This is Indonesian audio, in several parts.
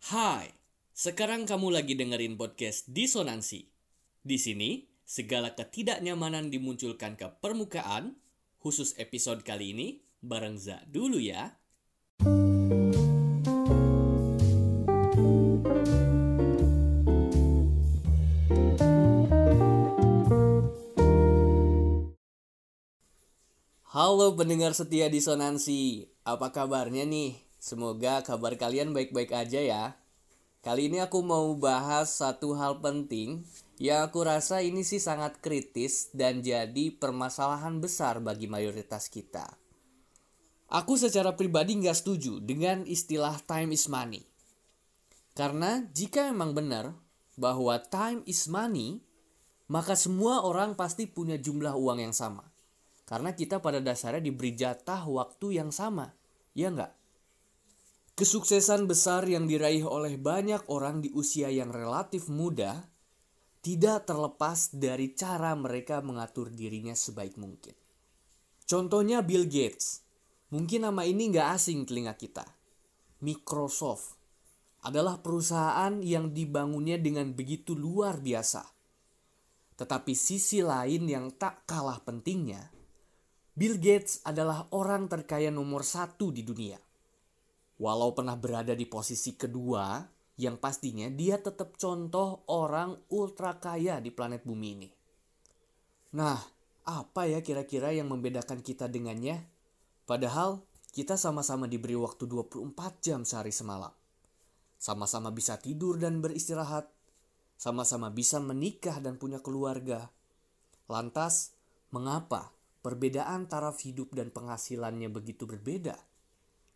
Hai, sekarang kamu lagi dengerin podcast Disonansi. Di sini, segala ketidaknyamanan dimunculkan ke permukaan, khusus episode kali ini, bareng Za dulu ya. Halo pendengar setia disonansi, apa kabarnya nih? Semoga kabar kalian baik-baik aja ya. Kali ini aku mau bahas satu hal penting yang aku rasa ini sih sangat kritis dan jadi permasalahan besar bagi mayoritas kita. Aku secara pribadi nggak setuju dengan istilah time is money. Karena jika memang benar bahwa time is money, maka semua orang pasti punya jumlah uang yang sama. Karena kita pada dasarnya diberi jatah waktu yang sama. Ya nggak? Kesuksesan besar yang diraih oleh banyak orang di usia yang relatif muda tidak terlepas dari cara mereka mengatur dirinya sebaik mungkin. Contohnya Bill Gates. Mungkin nama ini nggak asing telinga kita. Microsoft adalah perusahaan yang dibangunnya dengan begitu luar biasa. Tetapi sisi lain yang tak kalah pentingnya, Bill Gates adalah orang terkaya nomor satu di dunia. Walau pernah berada di posisi kedua, yang pastinya dia tetap contoh orang ultra kaya di planet bumi ini. Nah, apa ya kira-kira yang membedakan kita dengannya? Padahal kita sama-sama diberi waktu 24 jam sehari semalam. Sama-sama bisa tidur dan beristirahat. Sama-sama bisa menikah dan punya keluarga. Lantas, mengapa perbedaan taraf hidup dan penghasilannya begitu berbeda?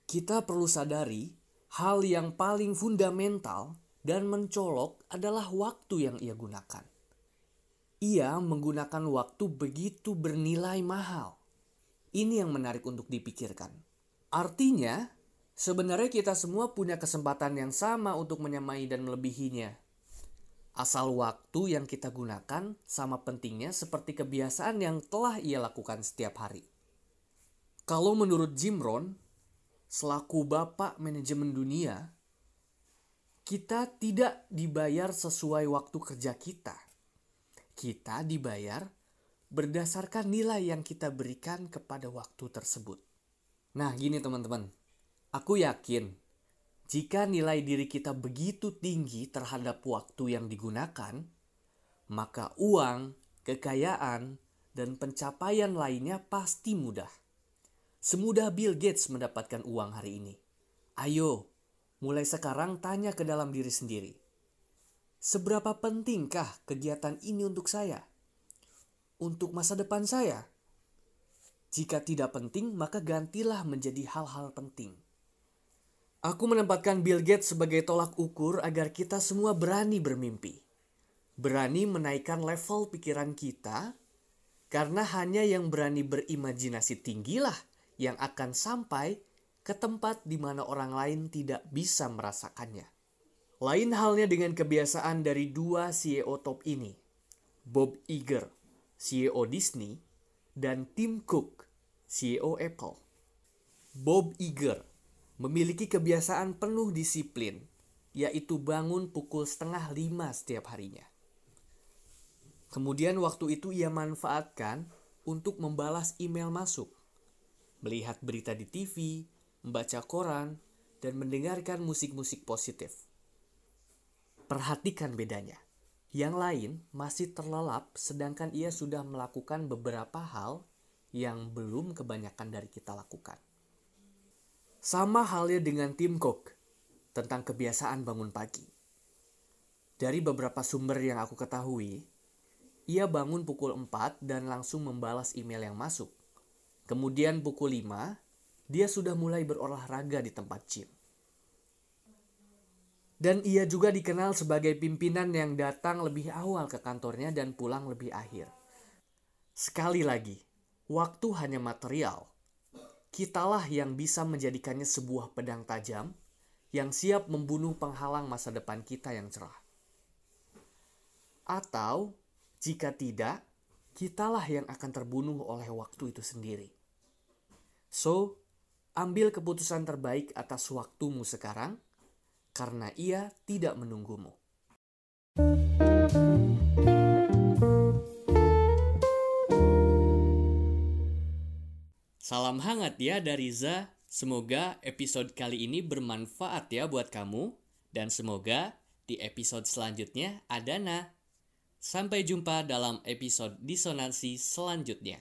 Kita perlu sadari hal yang paling fundamental dan mencolok adalah waktu yang ia gunakan. Ia menggunakan waktu begitu bernilai mahal. Ini yang menarik untuk dipikirkan. Artinya, sebenarnya kita semua punya kesempatan yang sama untuk menyamai dan melebihinya. Asal waktu yang kita gunakan sama pentingnya seperti kebiasaan yang telah ia lakukan setiap hari. Kalau menurut Jim Rohn, selaku bapak manajemen dunia, kita tidak dibayar sesuai waktu kerja kita. Kita dibayar berdasarkan nilai yang kita berikan kepada waktu tersebut. Nah, gini teman-teman. Aku yakin jika nilai diri kita begitu tinggi terhadap waktu yang digunakan, maka uang, kekayaan, dan pencapaian lainnya pasti mudah. Semudah Bill Gates mendapatkan uang hari ini. Ayo, mulai sekarang tanya ke dalam diri sendiri. Seberapa pentingkah kegiatan ini untuk saya? Untuk masa depan saya? Jika tidak penting, maka gantilah menjadi hal-hal penting. Aku menempatkan Bill Gates sebagai tolak ukur agar kita semua berani bermimpi. Berani menaikkan level pikiran kita, karena hanya yang berani berimajinasi tinggilah yang akan sampai ke tempat di mana orang lain tidak bisa merasakannya. Lain halnya dengan kebiasaan dari dua CEO top ini, Bob Iger, CEO Disney, dan Tim Cook, CEO Apple. Bob Iger memiliki kebiasaan penuh disiplin, yaitu bangun pukul setengah lima setiap harinya. Kemudian waktu itu ia manfaatkan untuk membalas email masuk melihat berita di TV, membaca koran, dan mendengarkan musik-musik positif. Perhatikan bedanya. Yang lain masih terlelap sedangkan ia sudah melakukan beberapa hal yang belum kebanyakan dari kita lakukan. Sama halnya dengan Tim Cook tentang kebiasaan bangun pagi. Dari beberapa sumber yang aku ketahui, ia bangun pukul 4 dan langsung membalas email yang masuk Kemudian pukul 5, dia sudah mulai berolahraga di tempat gym. Dan ia juga dikenal sebagai pimpinan yang datang lebih awal ke kantornya dan pulang lebih akhir. Sekali lagi, waktu hanya material. Kitalah yang bisa menjadikannya sebuah pedang tajam yang siap membunuh penghalang masa depan kita yang cerah. Atau, jika tidak, kitalah yang akan terbunuh oleh waktu itu sendiri. So, ambil keputusan terbaik atas waktumu sekarang karena ia tidak menunggumu. Salam hangat ya dari Za. Semoga episode kali ini bermanfaat ya buat kamu. Dan semoga di episode selanjutnya ada nah. Sampai jumpa dalam episode disonansi selanjutnya.